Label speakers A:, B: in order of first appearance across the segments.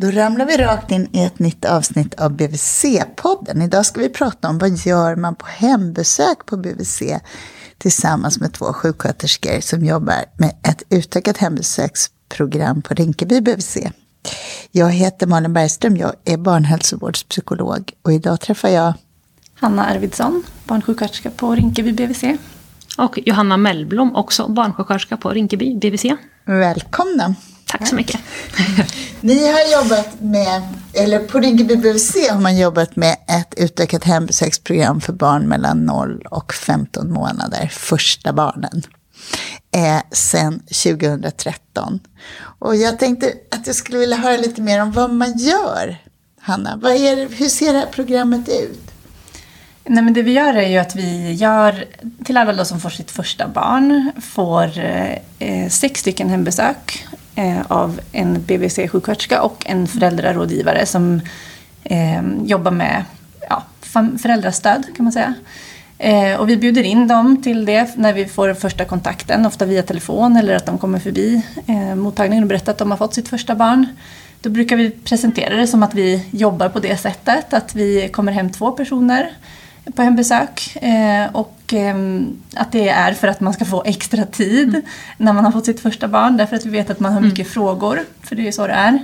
A: Då ramlar vi rakt in i ett nytt avsnitt av BVC-podden. Idag ska vi prata om vad gör man på hembesök på BVC tillsammans med två sjuksköterskor som jobbar med ett utökat hembesöksprogram på Rinkeby BVC. Jag heter Malin Bergström, jag är barnhälsovårdspsykolog och idag träffar jag
B: Hanna Arvidsson, barnsjuksköterska på Rinkeby BVC.
C: Och Johanna Mellblom, också barnsjuksköterska på Rinkeby BVC.
A: Välkomna!
C: Tack så mycket.
A: Ni har jobbat med, eller på Rinkeby BVC har man jobbat med ett utökat hembesöksprogram för barn mellan 0 och 15 månader, första barnen, eh, sen 2013. Och jag tänkte att jag skulle vilja höra lite mer om vad man gör. Hanna, vad är hur ser det här programmet ut?
B: Nej, men det vi gör är ju att vi gör, till alla då som får sitt första barn, får eh, sex stycken hembesök Eh, av en BVC-sjuksköterska och en föräldrarådgivare som eh, jobbar med ja, föräldrastöd kan man säga. Eh, och vi bjuder in dem till det när vi får första kontakten, ofta via telefon eller att de kommer förbi eh, mottagningen och berättar att de har fått sitt första barn. Då brukar vi presentera det som att vi jobbar på det sättet, att vi kommer hem två personer på hembesök. Eh, och eh, att det är för att man ska få extra tid mm. när man har fått sitt första barn. Därför att vi vet att man har mycket mm. frågor, för det är ju så det är.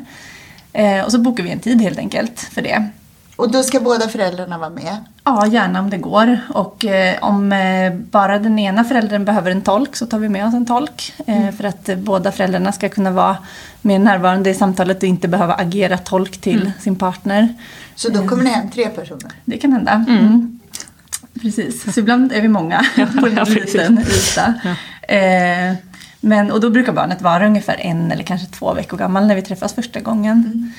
B: Eh, och så bokar vi en tid helt enkelt för det.
A: Och då ska båda föräldrarna vara med?
B: Ja, gärna om det går. Och eh, om eh, bara den ena föräldern behöver en tolk så tar vi med oss en tolk. Eh, mm. För att båda föräldrarna ska kunna vara mer närvarande i samtalet och inte behöva agera tolk till mm. sin partner.
A: Så då kommer ni hem tre personer?
B: Det kan hända. Mm. mm. Precis, så ibland är vi många på en liten yta. Ja. Eh, men, och då brukar barnet vara ungefär en eller kanske två veckor gammal när vi träffas första gången. Mm.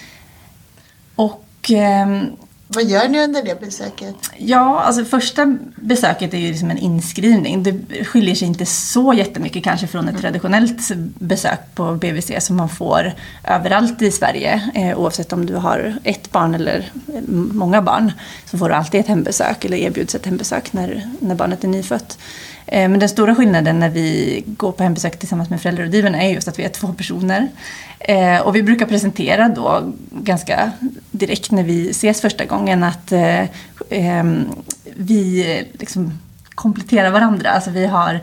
B: Och eh,
A: vad gör ni under det besöket?
B: Ja, alltså första besöket är ju liksom en inskrivning. Det skiljer sig inte så jättemycket kanske från ett mm. traditionellt besök på BVC som man får överallt i Sverige. Eh, oavsett om du har ett barn eller många barn så får du alltid ett hembesök eller erbjuds ett hembesök när, när barnet är nyfött. Eh, men den stora skillnaden när vi går på hembesök tillsammans med föräldrarådgivarna är just att vi är två personer. Eh, och vi brukar presentera då ganska direkt när vi ses första gången att eh, ehm, vi liksom kompletterar varandra. Alltså vi har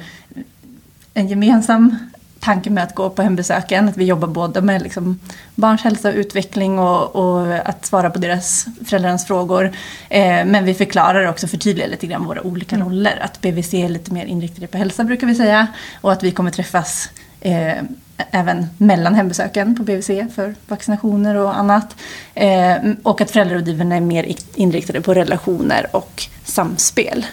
B: en gemensam tanke med att gå på hembesöken. Att vi jobbar både med liksom barns hälsa och utveckling och, och att svara på deras föräldrarnas frågor. Eh, men vi förklarar också, förtydligar lite grann våra olika mm. roller. Att BVC är lite mer inriktade på hälsa brukar vi säga. Och att vi kommer träffas eh, även mellan hembesöken på BVC för vaccinationer och annat. Eh, och att föräldrarådgivarna är mer inriktade på relationer och samspel.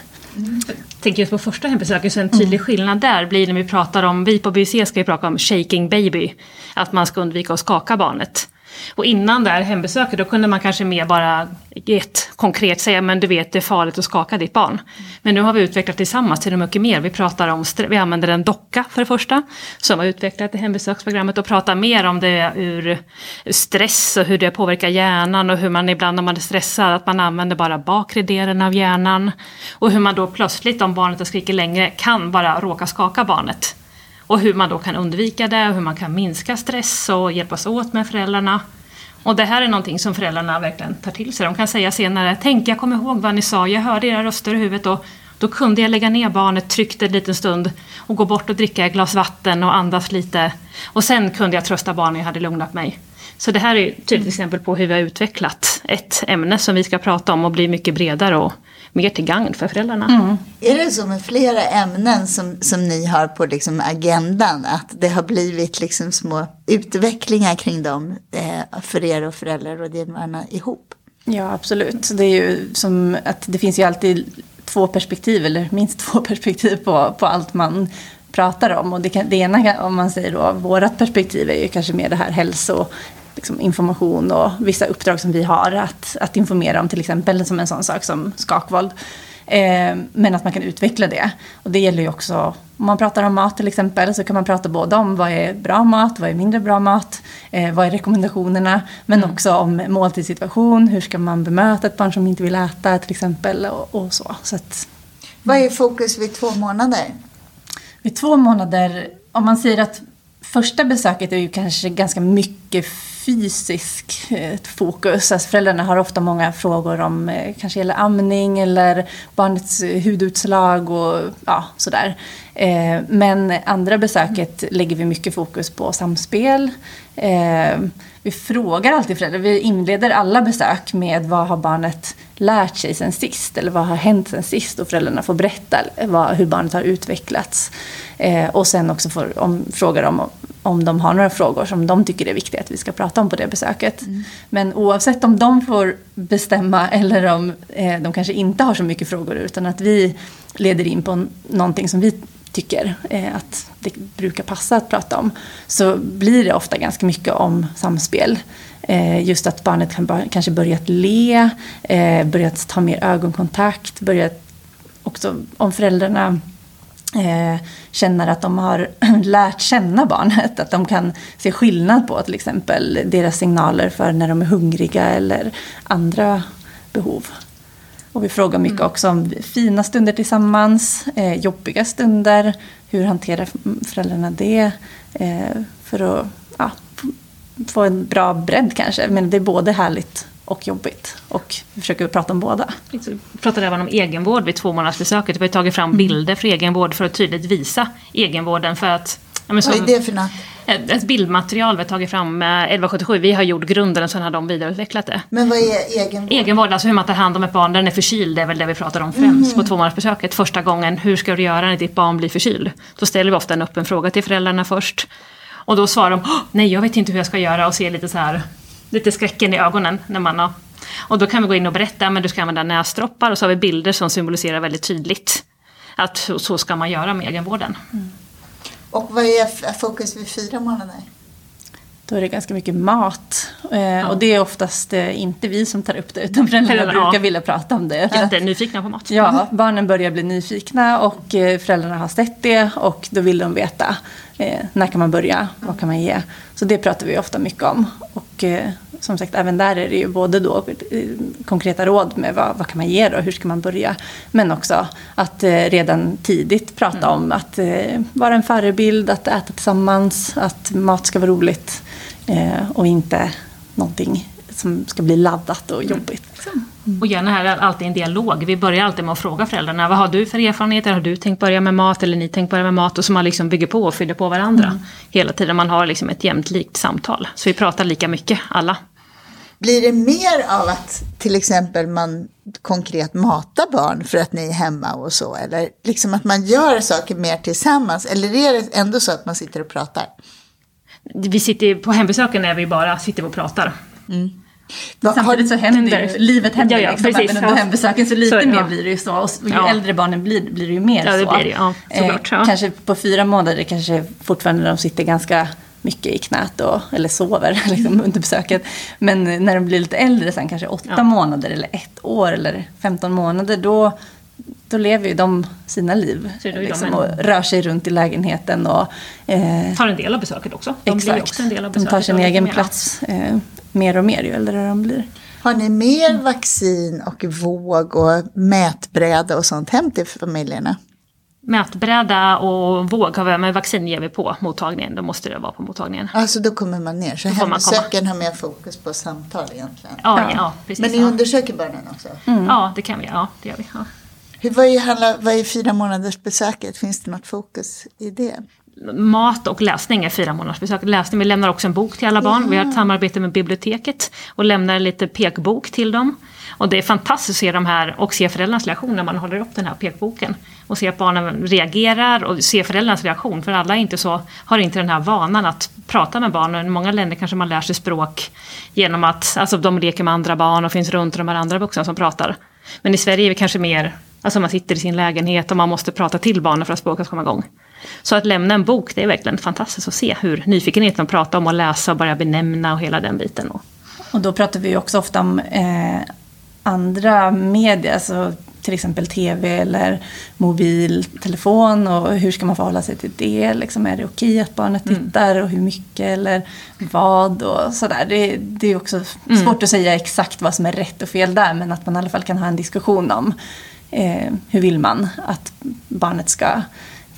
C: Tänker just på första hembesöket, så en tydlig mm. skillnad där blir när vi pratar om, vi på BVC ska ju prata om shaking baby, att man ska undvika att skaka barnet. Och innan det här hembesöket då kunde man kanske mer bara ett konkret säga men du vet det är farligt att skaka ditt barn. Men nu har vi utvecklat tillsammans till mycket mer. Vi pratar om, vi använder en docka för det första som har utvecklat i hembesöksprogrammet och pratar mer om det ur stress och hur det påverkar hjärnan och hur man ibland när man är stressad att man använder bara bakre delen av hjärnan. Och hur man då plötsligt om barnet har skrikit längre kan bara råka skaka barnet. Och hur man då kan undvika det och hur man kan minska stress och hjälpas åt med föräldrarna. Och det här är någonting som föräldrarna verkligen tar till sig. De kan säga senare, tänk jag kommer ihåg vad ni sa, jag hörde era röster i huvudet och då kunde jag lägga ner barnet, tryggt en liten stund och gå bort och dricka ett glas vatten och andas lite. Och sen kunde jag trösta barnen, jag hade lugnat mig. Så det här är typ ett tydligt exempel på hur vi har utvecklat ett ämne som vi ska prata om och bli mycket bredare och mer till gagn för föräldrarna. Mm.
A: Är det så med flera ämnen som, som ni har på liksom agendan? Att det har blivit liksom små utvecklingar kring dem eh, för er och föräldrar och gärna ihop?
B: Ja, absolut. Det är ju som att det finns ju alltid två perspektiv, eller minst två perspektiv på, på allt man pratar om. Och det, kan, det ena, om man säger då, vårat perspektiv är ju kanske mer det här hälso liksom, information och vissa uppdrag som vi har att, att informera om till exempel som en sån sak som skakvåld. Eh, men att man kan utveckla det. Och det gäller ju också om man pratar om mat till exempel så kan man prata både om vad är bra mat, vad är mindre bra mat, eh, vad är rekommendationerna, men mm. också om måltidssituation, hur ska man bemöta ett barn som inte vill äta till exempel och, och så. så att,
A: vad är fokus vid två månader?
B: Vid två månader, om man säger att första besöket är ju kanske ganska mycket fysiskt eh, fokus. Alltså föräldrarna har ofta många frågor om eh, kanske gäller amning eller barnets eh, hudutslag och ja, sådär. Men andra besöket lägger vi mycket fokus på samspel. Vi frågar alltid föräldrar, vi inleder alla besök med vad har barnet lärt sig sen sist eller vad har hänt sen sist och föräldrarna får berätta vad, hur barnet har utvecklats. Eh, och sen också får, om, frågar om, om de har några frågor som de tycker är viktiga att vi ska prata om på det besöket. Mm. Men oavsett om de får bestämma eller om eh, de kanske inte har så mycket frågor utan att vi leder in på någonting som vi tycker eh, att det brukar passa att prata om så blir det ofta ganska mycket om samspel. Eh, just att barnet kan kanske börjat le, eh, börjat ta mer ögonkontakt, börjat också om föräldrarna eh, känner att de har lärt känna barnet. Att de kan se skillnad på till exempel deras signaler för när de är hungriga eller andra behov. Och vi frågar mycket mm. också om fina stunder tillsammans, eh, jobbiga stunder. Hur hanterar föräldrarna det? Eh, för att ja, få en bra bredd kanske. Men det är både härligt och jobbigt. Och vi försöker prata om båda.
C: Vi pratade även om egenvård vid tvåmånadersbesöket. Vi har tagit fram bilder för egenvård för att tydligt visa egenvården. För att,
A: ja, Vad är det för något?
C: Ett, ett bildmaterial vi har tagit fram med 1177. Vi har gjort grunden och sen har de vidareutvecklat det.
A: Men vad är egenvård?
C: Egenvård, alltså hur man tar hand om ett barn när den är förkyld. Det är väl det vi pratar om främst mm. på tvåmånadersbesöket. Första gången, hur ska du göra när ditt barn blir förkyld? Då ställer vi ofta en öppen fråga till föräldrarna först. Och då svarar de, nej jag vet inte hur jag ska göra och ser lite så här, lite skräcken i ögonen när man har och då kan vi gå in och berätta, men du ska använda näsdroppar och så har vi bilder som symboliserar väldigt tydligt att så ska man göra med egenvården. Mm.
A: Och vad är fokus vid fyra månader?
B: Då är det ganska mycket mat. Eh, ja. Och det är oftast eh, inte vi som tar upp det, utan föräldrarna ja. brukar vilja prata om det.
C: är nyfikna på mat.
B: Ja, barnen börjar bli nyfikna och eh, föräldrarna har sett det och då vill de veta eh, när kan man börja, vad kan man ge. Så det pratar vi ofta mycket om. Och eh, som sagt, även där är det ju både då eh, konkreta råd med vad, vad kan man ge då, hur ska man börja? Men också att eh, redan tidigt prata mm. om att eh, vara en förebild, att äta tillsammans, att mat ska vara roligt eh, och inte någonting som ska bli laddat och mm. jobbigt. Liksom.
C: Och gärna här alltid en dialog. Vi börjar alltid med att fråga föräldrarna, vad har du för erfarenheter? Har du tänkt börja med mat eller ni tänkt börja med mat? Och så man liksom bygger på och fyller på varandra mm. hela tiden. Man har liksom ett jämnt likt samtal. Så vi pratar lika mycket, alla.
A: Blir det mer av att till exempel man konkret matar barn för att ni är hemma och så? Eller liksom att man gör saker mer tillsammans? Eller är det ändå så att man sitter och pratar?
C: Vi sitter på hembesöken när vi bara sitter och pratar. Mm.
B: Samtidigt så händer ju, livet händer ja, ja, liksom precis, även under ja. hembesöken så lite så, mer ja. blir det ju så. Och ju äldre barnen blir, blir det ju mer
C: det
B: så.
C: Det, ja, såklart,
B: eh, kanske på fyra månader kanske fortfarande de sitter ganska mycket i knät och, eller sover liksom, under besöket. Men när de blir lite äldre, sen kanske åtta månader eller ett år eller 15 månader, då, då lever ju de sina liv. Liksom, och rör sig runt i lägenheten. Och,
C: eh, tar en del av besöket också. De
B: exakt. Också de tar sin egen plats eh, mer och mer ju äldre de blir.
A: Har ni mer vaccin och våg och mätbräda och sånt hem till familjerna?
C: mätbräda och våg har vi, men vaccin ger vi på mottagningen. Då måste det vara på mottagningen.
A: Alltså då kommer man ner. Så hemsökaren har mer fokus på samtal egentligen.
C: Ja, ja. ja precis.
A: Men ni
C: ja.
A: undersöker barnen också?
C: Mm. Ja, det kan vi. Ja, det gör vi. Ja.
A: Hur, vad, är, vad är fyra månaders besöket? Finns det något fokus i det?
C: Mat och läsning är fyra månaders besök. Läsning, vi lämnar också en bok till alla barn. Vi har ett samarbete med biblioteket och lämnar lite pekbok till dem. Och det är fantastiskt att se de här och se föräldrarnas reaktion när man håller upp den här pekboken. Och se att barnen reagerar och se föräldrarnas reaktion. För alla inte så, har inte den här vanan att prata med barnen. I många länder kanske man lär sig språk genom att alltså, de leker med andra barn och finns runt de här andra vuxna som pratar. Men i Sverige är vi kanske mer, alltså man sitter i sin lägenhet och man måste prata till barnen för att språket ska komma igång. Så att lämna en bok, det är verkligen fantastiskt att se hur nyfikenheten att prata om att läsa och börja benämna och hela den biten.
B: Och då pratar vi också ofta om eh, andra medier, alltså till exempel tv eller mobiltelefon och hur ska man förhålla sig till det? Liksom, är det okej att barnet mm. tittar och hur mycket eller vad och sådär. Det, det är också mm. svårt att säga exakt vad som är rätt och fel där men att man i alla fall kan ha en diskussion om eh, hur vill man att barnet ska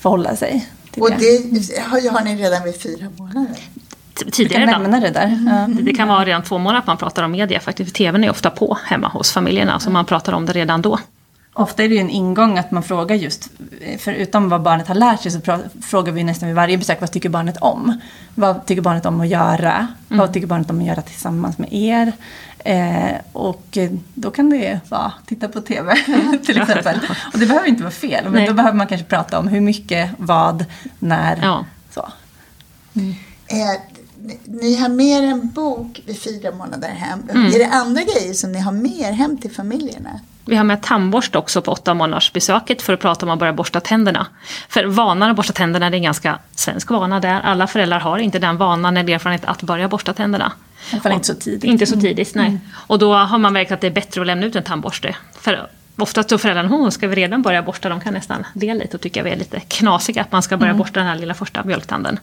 B: förhålla sig till
A: och det. Det har ni redan vid fyra månader?
C: tidigare
B: kan lämna det där. Ja.
C: Det- Det kan vara redan två månader att man pratar om media faktiskt. För TVn är ofta på hemma hos familjerna, så man pratar om det redan då.
B: Ofta är det ju en ingång att man frågar just, förutom vad barnet har lärt sig, så frågar vi nästan vid varje besök, vad tycker barnet om? Vad tycker barnet om att göra? Vad tycker barnet om att göra tillsammans med er? Eh, och då kan det vara titta på TV till exempel. Och det behöver inte vara fel, men
C: Nej.
B: då behöver man kanske prata om hur mycket, vad, när.
C: Ja.
B: Så.
A: Eh, ni- ni har mer en bok vid fyra månader hem.
C: Mm.
A: Är det andra grejer som ni har mer hem till familjerna?
C: Vi har med tandborste också på åtta månaders besöket för att prata om att börja borsta tänderna. För vanan att borsta tänderna det är en ganska svensk vana där. Alla föräldrar har inte den vanan eller erfarenhet att börja borsta tänderna.
B: Fall inte så tidigt.
C: Inte så tidigt, nej. Och då har man märkt att det är bättre att lämna ut en tandborste. För oftast då föräldrarna, oh, ska vi redan börja borsta? De kan nästan le lite och tycka vi är lite knasiga att man ska börja borsta den här lilla första mjölktanden.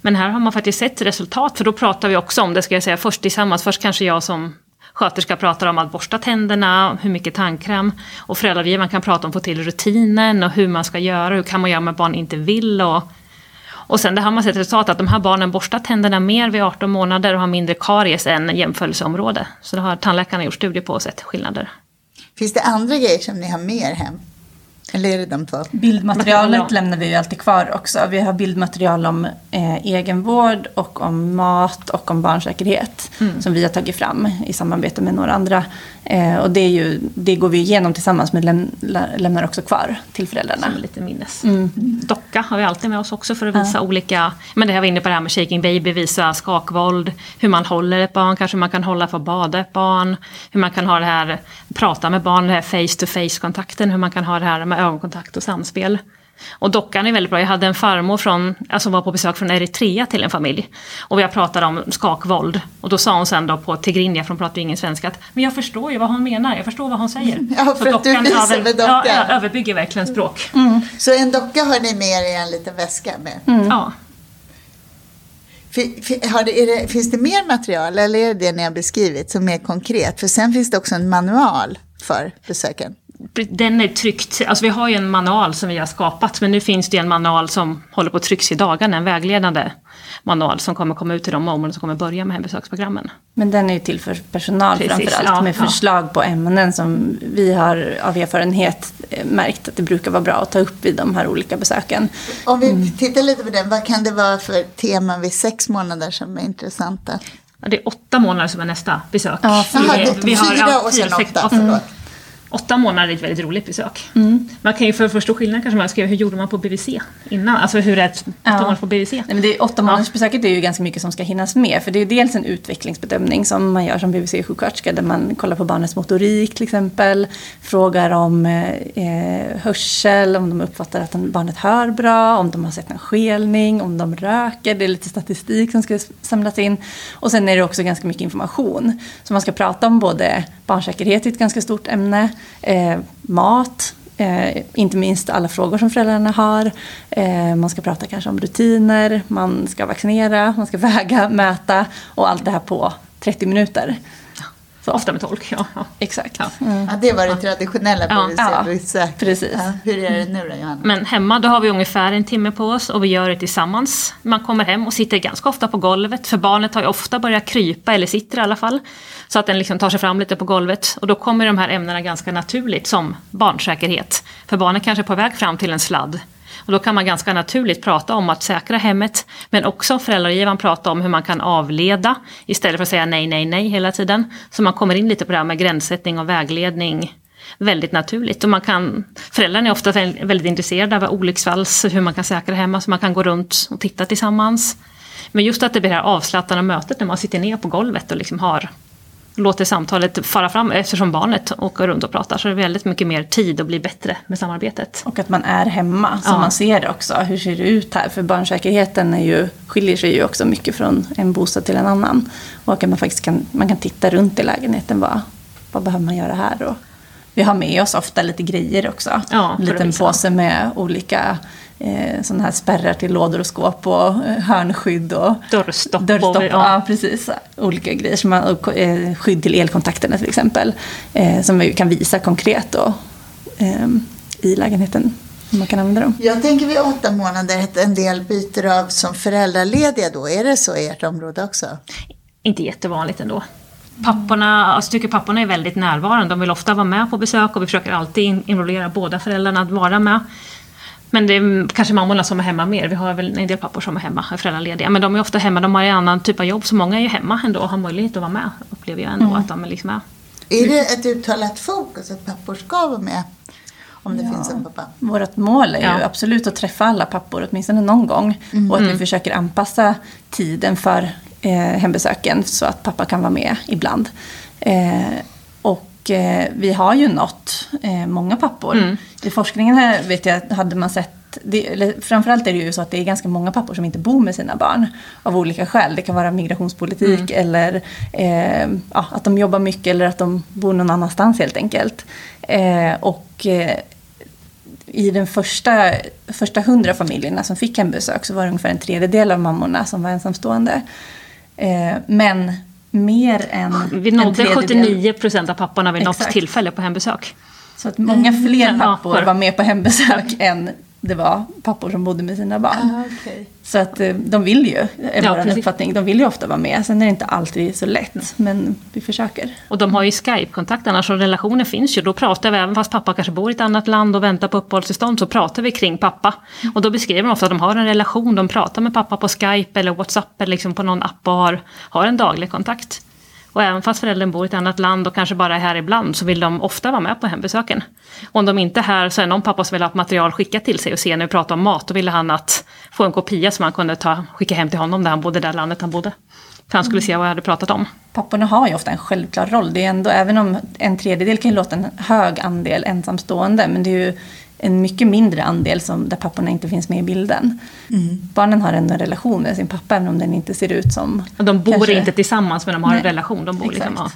C: Men här har man faktiskt sett resultat, för då pratar vi också om det, ska jag säga, först tillsammans. Först kanske jag som sköterska pratar om att borsta tänderna, hur mycket tandkräm. Och föräldragivaren kan prata om att få till rutinen och hur man ska göra, hur kan man göra om ett barn inte vill. Och, och sen det har man sett resultat att de här barnen borstar tänderna mer vid 18 månader och har mindre karies än jämförelseområde. Så det har tandläkarna gjort studier på och sett skillnader.
A: Finns det andra grejer som ni har med er hem? Eller är det de två?
B: Bildmaterialet
C: Material, ja.
B: lämnar vi ju alltid kvar också. Vi har bildmaterial om eh, egenvård och om mat och om barnsäkerhet.
C: Mm.
B: Som vi har tagit fram i samarbete med några andra. Eh, och det, är ju, det går vi igenom tillsammans men läm, lä, lämnar också kvar till föräldrarna.
C: Som lite minnes. Docka har vi alltid med oss också för att visa olika, men det här var inne på det här med shaking baby, visa skakvåld, hur man håller ett barn, kanske man kan hålla för att bada ett barn, hur man kan ha det här, prata med barn, det här face to face kontakten, hur man kan ha det här med ögonkontakt och samspel. Och dockan är väldigt bra. Jag hade en farmor från, alltså var på besök från Eritrea till en familj. Och jag pratade om skakvåld. Och då sa hon sen då på tigrinja, för hon pratar ju ingen svenska, att men jag förstår ju vad hon menar, jag förstår vad hon säger.
A: Ja, för
C: Så
A: att du visar
C: över-
A: med dockan.
C: Ja, ja, överbygger verkligen språk.
A: Så en docka har ni med er i en liten väska med?
C: Ja.
A: Fi- Har det, det, finns det mer material eller är det det ni har beskrivit som är konkret? För sen finns det också en manual för besöken.
C: Den är tryckt, alltså vi har ju en manual som vi har skapat men nu finns det en manual som håller på att trycks i dagarna, en vägledande manual som kommer komma ut till de områden som kommer börja med hembesöksprogrammen.
B: Men den är ju till för personal
C: Precis,
B: framförallt.
C: ja,
B: med
C: ja.
B: förslag på ämnen som vi har av erfarenhet eh, märkt att det brukar vara bra att ta upp vid de här olika besöken.
A: Om vi
C: Mm.
A: tittar lite på den, vad kan det vara för teman vid sex månader som är intressanta?
C: Ja, det är åtta månader som är nästa besök.
A: Jaha,
C: Vi-
A: det,
C: vi har-
A: fyra
C: ja,
A: och sen åtta.
C: ja,
A: Förlåt.
C: Åtta månader är ett väldigt roligt besök. Man kan ju för att förstå skillnaden kanske man skriva hur gjorde man på BVC innan? Alltså hur är ett åtta
B: Ja.
C: månader på BVC?
B: Nej, men det är, åtta månadersbesöket är ju ganska mycket som ska hinnas med. För det är dels en utvecklingsbedömning som man gör som BVC-sjuksköterska. Där man kollar på barnets motorik till exempel. Frågar om eh, eh, hörsel, om de uppfattar att barnet hör bra. Om de har sett en skelning, om de röker. Det är lite statistik som ska samlas in. Och sen är det också ganska mycket information. Så man ska prata om både barnsäkerhet, är ett ganska stort ämne. Eh, mat, Eh, inte minst alla frågor som föräldrarna har. Eh, man ska prata kanske om rutiner, man ska vaccinera, man ska väga, mäta och allt det här på 30 minuter.
C: Så ofta med tolk, ja. ja.
B: Exakt.
C: Ja.
A: Ja, det var det traditionella
C: Ja,
A: BVC-besöket.
B: precis.
A: Ja, hur är det nu då, Johanna?
C: Men hemma då har vi ungefär en timme på oss och vi gör det tillsammans. Man kommer hem och sitter ganska ofta på golvet för barnet har ju ofta börjat krypa, eller sitter i alla fall. Så att den liksom tar sig fram lite på golvet. Och då kommer de här ämnena ganska naturligt som barnsäkerhet. För barnet kanske är på väg fram till en sladd. Och då kan man ganska naturligt prata om att säkra hemmet. Men också föräldragivaren prata om hur man kan avleda istället för att säga nej, nej, nej hela tiden. Så man kommer in lite på det här med gränssättning och vägledning väldigt naturligt. Och man kan, föräldrarna är ofta väldigt, intresserade av olycksfalls, hur man kan säkra hemma, så man kan gå runt och titta tillsammans. Men just att det blir det här avslappnande mötet när man sitter ner på golvet och liksom har låter samtalet fara fram eftersom barnet åker runt och pratar så är det väldigt mycket mer tid och blir bättre med samarbetet.
B: Och att man är hemma, så
C: Ja.
B: man ser också. Hur ser det ut här? För barnsäkerheten är ju, skiljer sig ju också mycket från en bostad till en annan. Och att man faktiskt kan, man kan titta runt i lägenheten. Vad, vad behöver man göra här? Och vi har med oss ofta lite grejer också.
C: Ja,
B: en
C: att
B: liten påse med olika eh, sådana här spärrar till lådor och skåp och eh, hörnskydd och
C: Dörrstopp.
B: Dörrstopp,
C: och,
B: ja.
C: ja.
B: precis. Olika grejer. Som man, eh, skydd till elkontakterna till exempel. Eh, som vi kan visa konkret då, eh, i lägenheten. man kan använda dem.
A: Jag tänker vid åtta månader att en del byter av som föräldralediga då. Är det så i ert område också?
C: Inte jättevanligt ändå. Papporna, alltså tycker papporna är väldigt närvarande. De vill ofta vara med på besök och vi försöker alltid involvera båda föräldrarna att vara med. Men det är kanske mammorna som är hemma mer. Vi har väl en del pappor som är hemma, är föräldralediga. Men de är ofta hemma, de har en annan typ av jobb. Så många är ju hemma ändå och har möjlighet att vara med. Upplever jag ändå
B: Mm.
C: att de är liksom med.
A: Är det ett uttalat fokus att pappor ska vara med? Om det finns en pappa.
B: Vårt mål är ju
C: Ja.
B: absolut att träffa alla pappor åtminstone någon gång. Och att vi försöker anpassa tiden för eh, hembesöken så att pappa kan vara med ibland. Eh, och eh, vi har ju nått eh, många pappor. I forskningen här vet jag hade man sett det, eller framförallt är det ju så att det är ganska många pappor som inte bor med sina barn av olika skäl. Det kan vara migrationspolitik eller eh, ja, att de jobbar mycket eller att de bor någon annanstans helt enkelt. Eh, och eh, i den första, första hundra familjerna som fick hembesök så var det ungefär en tredjedel av mammorna som var ensamstående. Eh, men mer än
C: Vi nådde
B: tredjedel-
C: 79 procent av papporna vid något
B: Exakt.
C: tillfälle på hembesök.
B: Så att många fler
C: Ja,
B: pappor var med på hembesök än det var pappor som bodde med sina barn.
A: okay.
B: Så att eh, de vill ju, är
C: Ja,
B: vår uppfattning, de vill ju ofta vara med. Sen är det inte alltid så lätt, men vi försöker.
C: Och de har ju Skype-kontakt annars, så relationen finns ju. Då pratar vi, även fast pappa kanske bor i ett annat land och väntar på uppehållstillstånd, så pratar vi kring pappa. Och då beskriver de ofta att de har en relation, de pratar med pappa på Skype eller WhatsApp eller liksom på någon app och har, har en daglig kontakt. Och även fast föräldern bor i ett annat land och kanske bara är här ibland så vill de ofta vara med på hembesöken. Och om de inte är här så är det någon pappa som vill ha material skickat till sig och se när vi pratar om mat, då ville han att få en kopia som han kunde ta, skicka hem till honom där han bodde, där landet han bodde. För han skulle se vad jag hade pratat om.
B: Papporna har ju ofta en självklar roll. Det är ändå, även om en tredjedel kan ju låta en hög andel ensamstående, men det är ju en mycket mindre andel som, där papporna inte finns med i bilden. Barnen har ändå en relation med sin pappa, även om den inte ser ut som...
C: Och De bor
B: kanske-
C: inte tillsammans men de har en
B: Nej,
C: relation. De bor liksom,
B: exakt.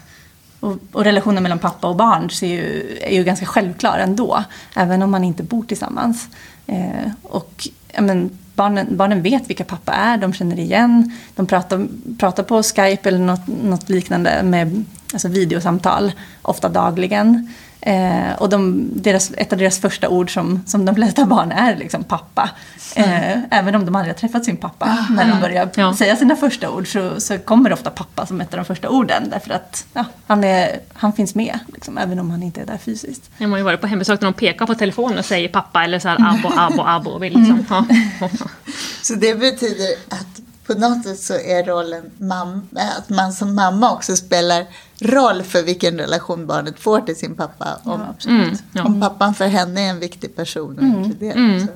C: ja.
B: Och, och relationen mellan pappa och barn ser ju, är ju ganska självklar ändå, även om man inte bor tillsammans. Eh, och ja, men, barnen, barnen vet vilka pappa är, de känner igen, de pratar, pratar på Skype eller något, något liknande med alltså videosamtal, ofta dagligen. Eh, och de, deras, ett av deras första ord som, som de flesta barn är liksom pappa. Eh, även om de aldrig har träffat sin pappa. När de börjar
C: Ja.
B: säga sina första ord så, så kommer ofta pappa som ett av de första orden. Därför att ja, han, är, han finns med, liksom, även om han inte är där fysiskt.
C: Jag har ju varit på hembesök när de pekar på telefonen och säger pappa eller så här abo, abo, abo. Och vill liksom, ja.
A: Så det betyder att på något sätt så är rollen mamma, att man som mamma också spelar roll för vilken relation barnet får till sin pappa. Om,
B: absolut.
C: Mm, ja.
A: om pappan för henne är en viktig person och.
C: Mm.
A: Så.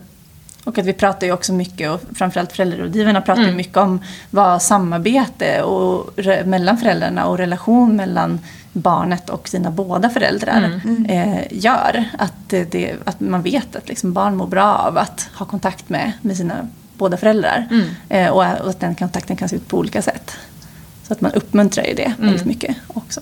B: Och att vi pratar ju också mycket, och framförallt föräldrarådgivarna pratar
C: Mm.
B: mycket om vad samarbete och, mellan föräldrarna och relation mellan barnet och sina båda föräldrar
C: Mm.
B: eh, gör. Att, det, det, att man vet att liksom barn mår bra av att ha kontakt med, med sina båda föräldrar.
C: Mm.
B: Eh, och, att den kontakten kan se ut på olika sätt. Så att man uppmuntrar ju det
C: Mm.
B: väldigt mycket också.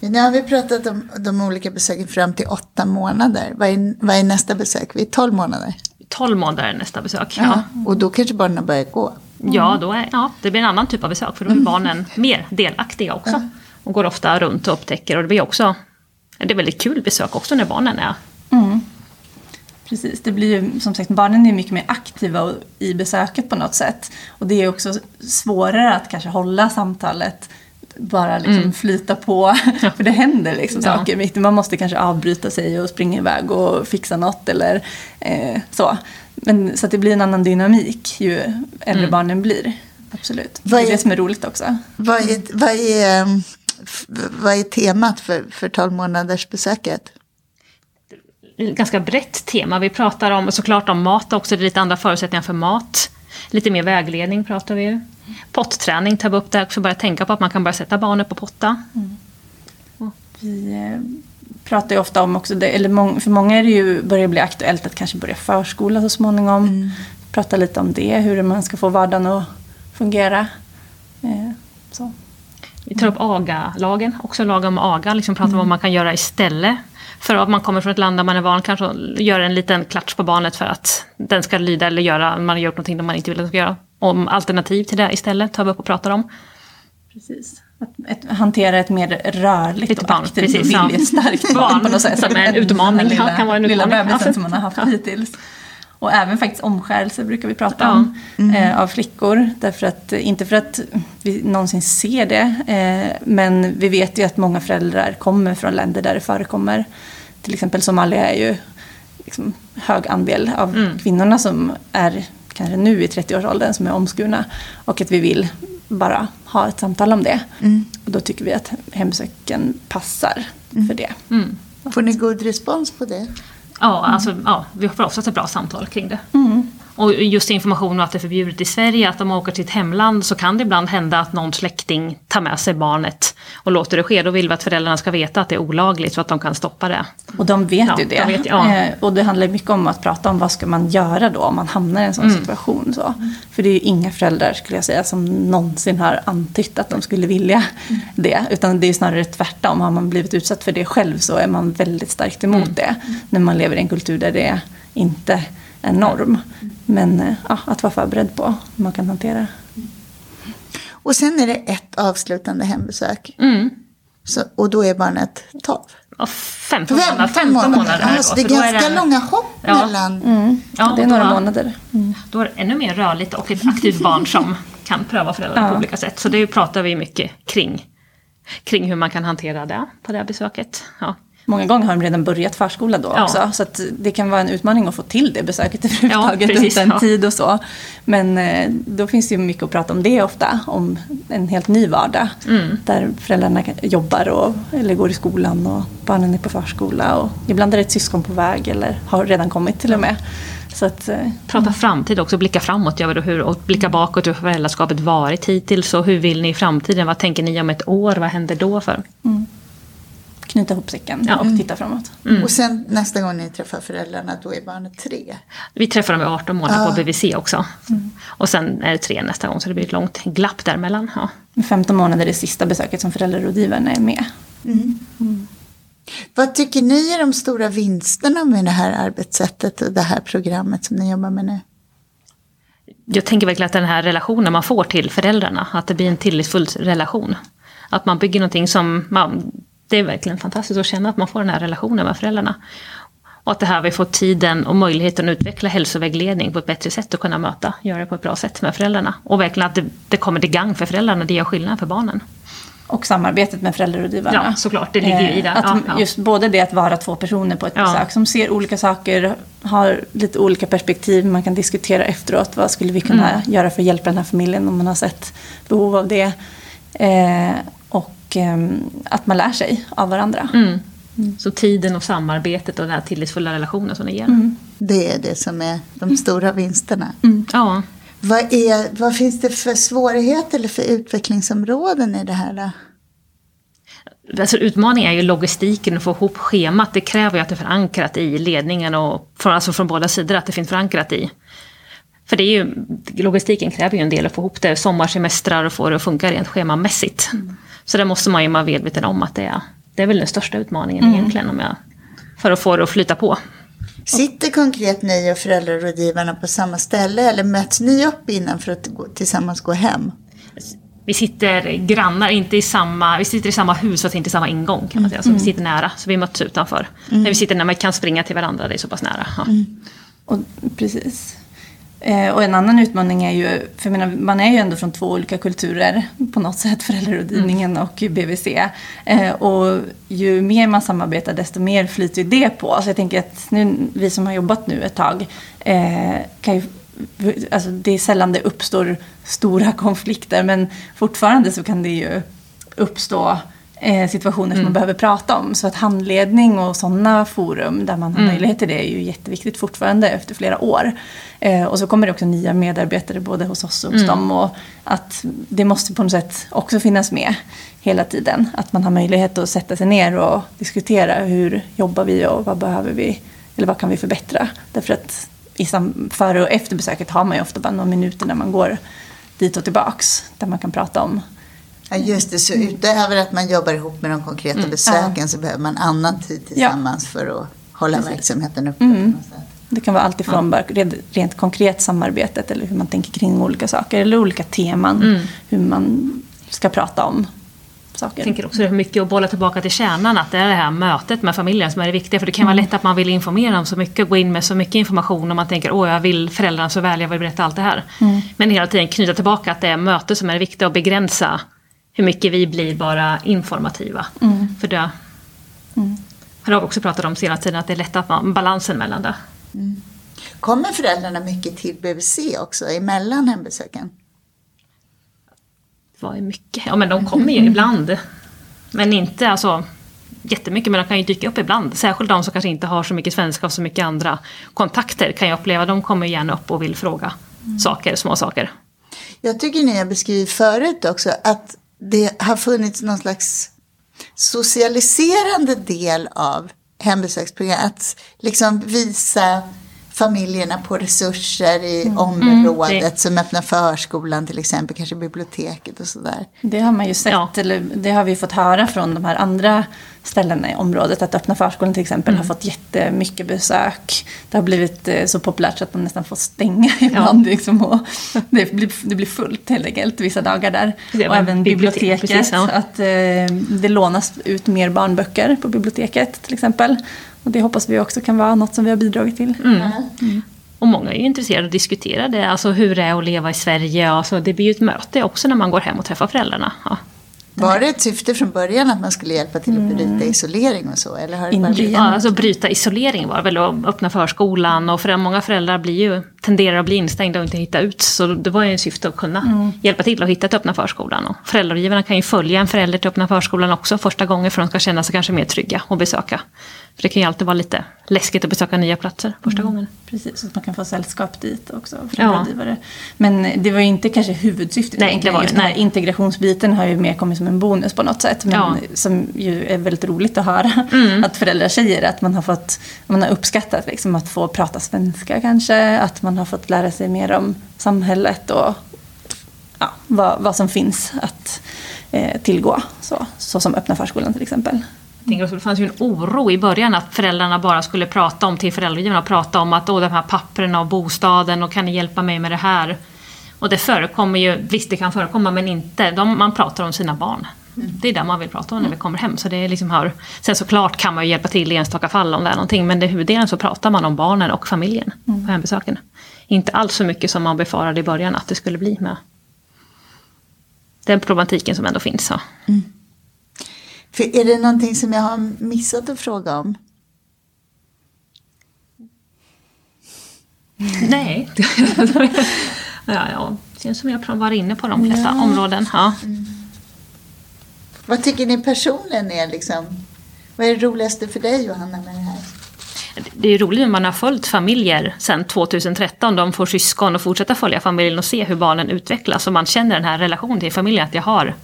A: Nu har vi pratat om de olika besöken fram till åtta månader. Vad är, vad är nästa besök? Vid tolv månader?
C: 12 månader är nästa besök. Ja.
A: Och då kanske barnen börjar gå.
C: Ja, då är, ja, det blir en annan typ av besök för då är barnen mer delaktiga också. Och går ofta runt och upptäcker och det blir också det är väldigt kul besök också när barnen är
B: Precis, det blir ju som sagt, barnen är mycket mer aktiva i besöket på något sätt. Och det är också svårare att kanske hålla samtalet bara liksom flyta på. För det händer liksom
C: Ja.
B: saker mitt. Man måste kanske avbryta sig och springa iväg och fixa något eller eh, så. Men, så att det blir en annan dynamik ju äldre barnen blir. Absolut.
A: Vad
B: Det är
A: är-
B: det som är roligt också.
A: Vad är, vad är, f- vad är temat för, för tolv månaders besöket?
C: Ganska brett tema. Vi pratar om, såklart om mat också, det är lite andra förutsättningar för mat. Lite mer vägledning pratar vi. Potträning tar vi upp där också, börja tänka på att man kan börja sätta barnet på potta.
B: Vi eh, pratar ju ofta om också, det, eller för många är det ju, börjar bli aktuellt att kanske börja förskola så småningom. Prata lite om det, hur man ska få vardagen att fungera. Eh, så.
C: Vi tar upp AGA-lagen, också lag om AGA, liksom pratar om vad man kan göra istället. För att man kommer från ett land där man är van kanske att göra en liten klatsch på barnet för att den ska lyda eller göra, man har gjort någonting som man inte vill att den ska göra. Om alternativ till det istället tar vi upp och pratar om.
B: Precis. ett, hantera ett mer rörligt
C: Lite
B: och
C: barn,
B: aktivt
C: precis, ja.
B: viljestarkt barn på något sätt.
C: Som är en
B: Den
C: utmaning.
B: lilla,
C: Ja, kan vara en
B: lilla
C: utmaning.
B: bebisen
C: Ja.
B: som man har haft hittills. Och även faktiskt omskärelse brukar vi prata
C: Ja.
B: om eh, av flickor. Därför att, eh, inte för att vi någonsin ser det, eh, men vi vet ju att många föräldrar kommer från länder där det förekommer. Till exempel Somalia är ju liksom hög andel av
C: Mm.
B: kvinnorna som är kanske nu i 30-årsåldern som är omskurna. Och att vi vill bara ha ett samtal om det. Och då tycker vi att hembesöken passar för det.
C: Mm.
A: Får ni god respons på det?
C: Ja, alltså, ja, vi får oftast ett bra samtal kring det.
B: Mm.
C: Och just information om att det är förbjudet i Sverige, att de åker till ett hemland, så kan det ibland hända att någon släkting tar med sig barnet och låter det ske. Då vill vi att föräldrarna ska veta att det är olagligt så att de kan stoppa det.
B: Och de vet
C: Ja,
B: ju det.
C: de vet, ja.
B: eh, och det handlar mycket om att prata om vad ska man göra då om man hamnar i en sån
C: Mm.
B: situation. Så. För det är ju inga föräldrar skulle jag säga som någonsin har antytt att de skulle vilja
C: Mm.
B: det. Utan det är snarare tvärtom. Har man blivit utsatt för det själv så är man väldigt starkt emot
C: Mm.
B: det. När man lever i en kultur där det inte är norm. Men eh, ja, att vara förberedd på hur man kan hantera.
A: Och sen är det ett avslutande hembesök.
C: Mm.
A: Så, och då är barnet 12.
C: Ja, 15 månader, 15
A: månader.
C: månader är det
A: Alltså, det är ganska
C: det-
A: långa hopp
C: Ja.
A: mellan...
C: Ja,
B: det är några
C: då-
B: månader. Mm.
C: Då är det ännu mer rörligt och ett aktivt barn som kan pröva föräldrar på
B: Ja.
C: olika sätt. Så det pratar vi mycket kring. Kring hur man kan hantera det på det här besöket. Ja.
B: Många gånger har de redan börjat förskola då
C: Ja.
B: också. Så det kan vara en utmaning att få till det besöket överhuvudtaget
C: Ja, precis,
B: utan
C: ja.
B: tid och så. Men eh, då finns det ju mycket att prata om det ofta. Om en helt ny vardag.
C: Mm.
B: Där föräldrarna jobbar och, eller går i skolan och barnen är på förskola. Och ibland är det ett syskon på väg eller har redan kommit till och med. Så att, eh,
C: Prata framtid också, blicka framåt då, hur, och blicka bakåt hur föräldraskapet varit hittills och hur vill ni i framtiden? Vad tänker ni om ett år? Vad händer då för?
B: Knyta ihop säcken
C: Ja.
B: och titta framåt.
C: Mm.
A: Och sen nästa gång ni träffar föräldrarna, då är barnet tre.
C: Vi träffar dem i 18 månader
A: Ah.
C: på BVC också. Och sen är det tre nästa gång så det blir ett långt glapp däremellan. Ja.
B: Med 15 månader är det sista besöket som föräldrarådgivaren är med.
A: Vad tycker ni är de stora vinsterna med det här arbetssättet och det här programmet som ni jobbar med nu?
C: Jag tänker verkligen att den här relationen man får till föräldrarna, att det blir en tillitsfull relation. Att man bygger någonting som, man, det är verkligen fantastiskt att känna att man får den här relationen med föräldrarna. Och att det här vi får tiden och möjligheten att utveckla hälsovägledning på ett bättre sätt och kunna möta, göra det på ett bra sätt med föräldrarna. Och verkligen att det, det kommer till gang för föräldrarna, det gör skillnad för barnen.
B: Och samarbetet med föräldrarådgivarna.
C: Ja, såklart, det ligger ju i det.
B: Eh, Att
C: Ja, ja.
B: Just både det att vara två personer på ett
C: Ja.
B: besök som ser olika saker, har lite olika perspektiv, man kan diskutera efteråt. Vad skulle vi kunna
C: Mm.
B: göra för att hjälpa den här familjen om man har sett behov av det. Eh, och ehm, att man lär sig av varandra.
C: Mm. Så tiden och samarbetet och den här tillitsfulla relationen som det ger.
B: Mm.
A: Det är det som är de stora vinsterna.
C: Ja.
A: Vad, är, vad finns det för svårigheter eller för utvecklingsområden i det här? Då?
C: Alltså utmaningen är ju logistiken att få ihop schemat. Det kräver ju att det är förankrat i ledningen och från, alltså från båda sidor att det finns förankrat i. För det är ju, logistiken kräver ju en del att få ihop det, sommarsemestrar och få det att funka rent schemamässigt. Så det måste man ju vara medveten om att det är, det är väl den största utmaningen egentligen om jag, för att få det att flyta på.
A: Sitter konkret ni och föräldrarådgivarna på samma ställe eller möts ni upp innan för att gå, tillsammans gå hem?
C: Vi sitter grannar, inte i samma, vi sitter i samma hus fast inte i samma ingång kan man säga. Så vi sitter nära, så vi möts utanför. När vi sitter när man kan springa till varandra, det är så pass nära. Ja.
B: Och, precis. Eh, och en annan utmaning är ju, för jag menar, man är ju ändå från två olika kulturer på något sätt, föräldrarådgivningen och BVC. Eh, och ju mer man samarbetar desto mer flyter ju det på. Så jag tänker att nu, vi som har jobbat nu ett tag eh, kan ju Alltså det är sällan det uppstår stora konflikter men fortfarande så kan det ju uppstå situationer som man behöver prata om. Så att handledning och sådana forum där man har möjlighet till det är ju jätteviktigt fortfarande efter flera år. Eh, och så kommer det också nya medarbetare både hos oss och hos dem. Och att det måste på något sätt också finnas med hela tiden. Att man har möjlighet att sätta sig ner och diskutera hur jobbar vi och vad behöver vi eller vad kan vi förbättra. Därför att i före och efter besöket har man ju ofta bara några minuter när man går dit och tillbaks. Där man kan prata om
A: Ja, just det, så utöver att man jobbar ihop med de konkreta besöken så behöver man annan tid tillsammans för att hålla verksamheten uppe. på något sätt.
B: Det kan vara allt ifrån bara rent, konkret samarbetet eller hur man tänker kring olika saker eller olika teman. Hur man ska prata om. saker.
C: Jag tänker också hur mycket att bolla tillbaka till kärnan, att det är det här mötet med familjen som är det viktiga. För det kan vara
B: Mm.
C: lätt att man vill informera om så mycket, gå in med så mycket information och man tänker åh jag vill föräldrarna så väl, jag vill berätta allt det här.
B: Mm.
C: Men hela tiden knyta tillbaka att det är mötet som är det viktiga och begränsa hur mycket vi blir bara informativa.
B: Mm.
C: För det har vi också pratat om senaste tiden, att det är lätt att man, balansen mellan det.
A: Kommer föräldrarna mycket till BVC också emellan hembesöken?
C: Vad är mycket? Ja men de kommer ju ibland. Men inte alltså jättemycket, men de kan ju dyka upp ibland. Särskilt de som kanske inte har så mycket svenska och så mycket andra kontakter kan jag uppleva. De kommer gärna upp och vill fråga saker, små saker.
A: Jag tycker ni har beskrivit förut också att det har funnits någon slags socialiserande del av hembesöksprogram. Att liksom visa familjerna på resurser i området
C: det-
A: som öppnar förskolan till exempel, kanske biblioteket och sådär.
B: Det har man ju sett,
C: Ja.
B: eller det har vi fått höra från de här andra ställena i området. Att öppna förskolan till exempel har fått jättemycket besök. Det har blivit eh, så populärt så att man nästan får stänga ibland. Liksom, och det, blir, det blir fullt helt enkelt vissa dagar där.
C: Det
B: och även
C: bibliotek,
B: biblioteket.
C: precis, ja.
B: Att eh, det lånas ut mer barnböcker på biblioteket till exempel. Och det hoppas vi också kan vara något som vi har bidragit till.
C: Och många är ju intresserade av att diskutera det, alltså hur det är att leva i Sverige. Alltså, det blir ju ett möte också när man går hem och träffar föräldrarna. Ja.
A: Var det ett syfte från början att man skulle hjälpa till att bryta isolering och så? Eller har det bara
C: Ja, alltså bryta isolering var väl och öppna förskolan och för många föräldrar blir ju, tenderar att bli instängda och inte hitta ut. Så det var ju en syfte att kunna hjälpa till att hitta till öppna förskolan. Och föräldragivarna kan ju följa en förälder till öppna förskolan också första gången för att de ska känna sig kanske mer trygga och besöka. För det kan ju alltid vara lite läskigt att besöka nya platser första gången.
B: Precis, så att man kan få sällskap dit också.
C: Ja.
B: Men det var ju inte kanske huvudsyftet.
C: Nej, det var
B: Just
C: nej.
B: integrationsbiten har ju mer kommit som en bonus på något sätt. Men
C: Ja.
B: som ju är väldigt roligt att höra.
C: Mm.
B: Att föräldrar säger att man har, fått, man har uppskattat liksom att få prata svenska kanske. Att man har fått lära sig mer om samhället och ja, vad, vad som finns att eh, tillgå. Så, så som öppna förskolan till exempel.
C: Jag tänker också, det fanns ju en oro i början att föräldrarna bara skulle prata om till föräldragivarna, prata om att åh, de här papperna och bostaden och kan ni hjälpa mig med det här? Och det förekommer ju, visst det kan förekomma men inte, de, man pratar om sina barn. Det är det man vill prata om när vi kommer hem. Så det är liksom hör. Sen såklart kan man ju hjälpa till i enstaka fall om det är någonting men det huvuddelen så pratar man om barnen och familjen på hembesöken. Inte alls så mycket som man befarade i början att det skulle bli med den problematiken som ändå finns. Så.
A: För är det någonting som jag har missat att fråga om?
C: Nej. ja, ja. Det känns som jag var inne på de flesta områden. Ja.
A: Vad tycker ni personligen är liksom, vad är det roligaste för dig Johanna med det här?
C: Det är roligt när man har följt familjer sedan 2013. De får syskon och fortsätter följa familjen och se hur barnen utvecklas. Och man känner den här relationen till familjen att jag har.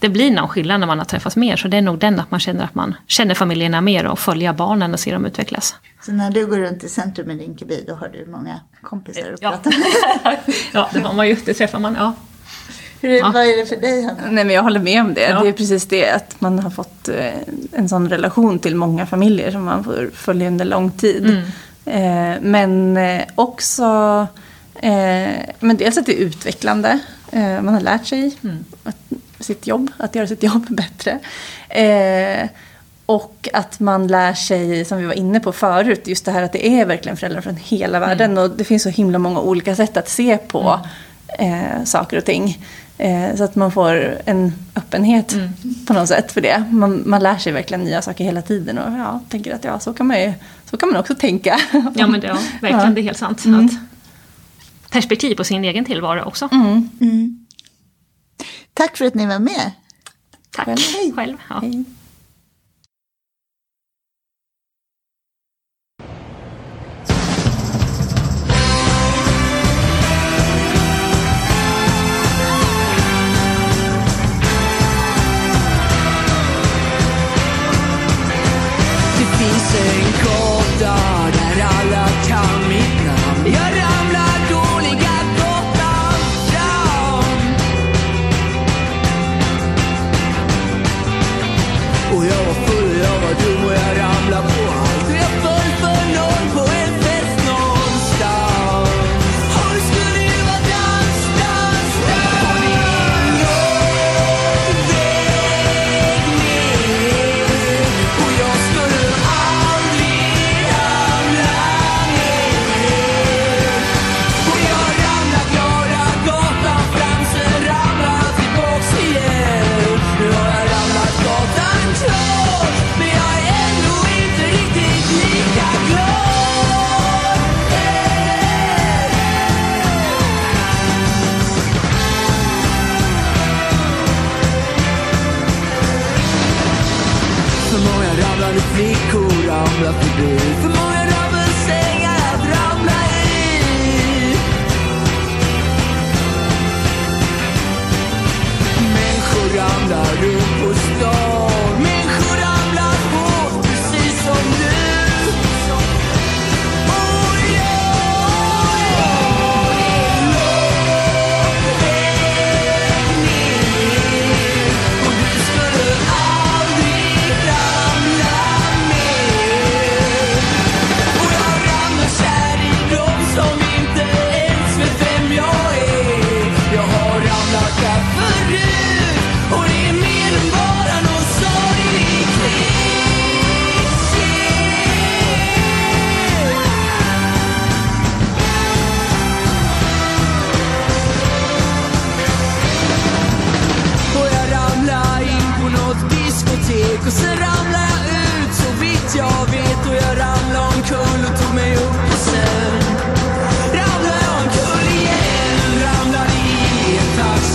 C: Det blir någon skillnad när man har träffats mer. Så det är nog den att man känner att man känner familjerna mer och följer barnen och ser dem utvecklas.
A: Så när du går runt i centrum i Rinkeby då har du många kompisar att
C: Ja.
A: prata med.
C: ja, det har man ju. Det träffar man. Ja.
A: Hur, är- Vad är det för dig Hanna?
B: Nej men jag håller med om det.
C: Ja.
B: Det är precis det att man har fått eh, en sån relation till många familjer som man får följa under lång tid. Eh, men eh, också, eh, men dels att det är utvecklande. Eh, man har lärt sig att, sitt jobb, att göra sitt jobb bättre. Eh, och att man lär sig, som vi var inne på förut, just det här att det är verkligen föräldrar från hela världen. Och det finns så himla många olika sätt att se på eh, saker och ting. Eh, så att man får en öppenhet på något sätt för det. Man, man lär sig verkligen nya saker hela tiden och ja, tänker att ja, så kan man ju så kan man också tänka.
C: Ja, men det, ja, verkligen.
B: Ja.
C: Det är helt sant. Att perspektiv på sin egen tillvaro också.
B: Mm.
A: Tack för att ni var med.
C: Tack
B: Själv.
C: själv. Ja.
B: Hej.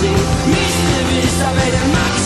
D: see mysteries I made a mockery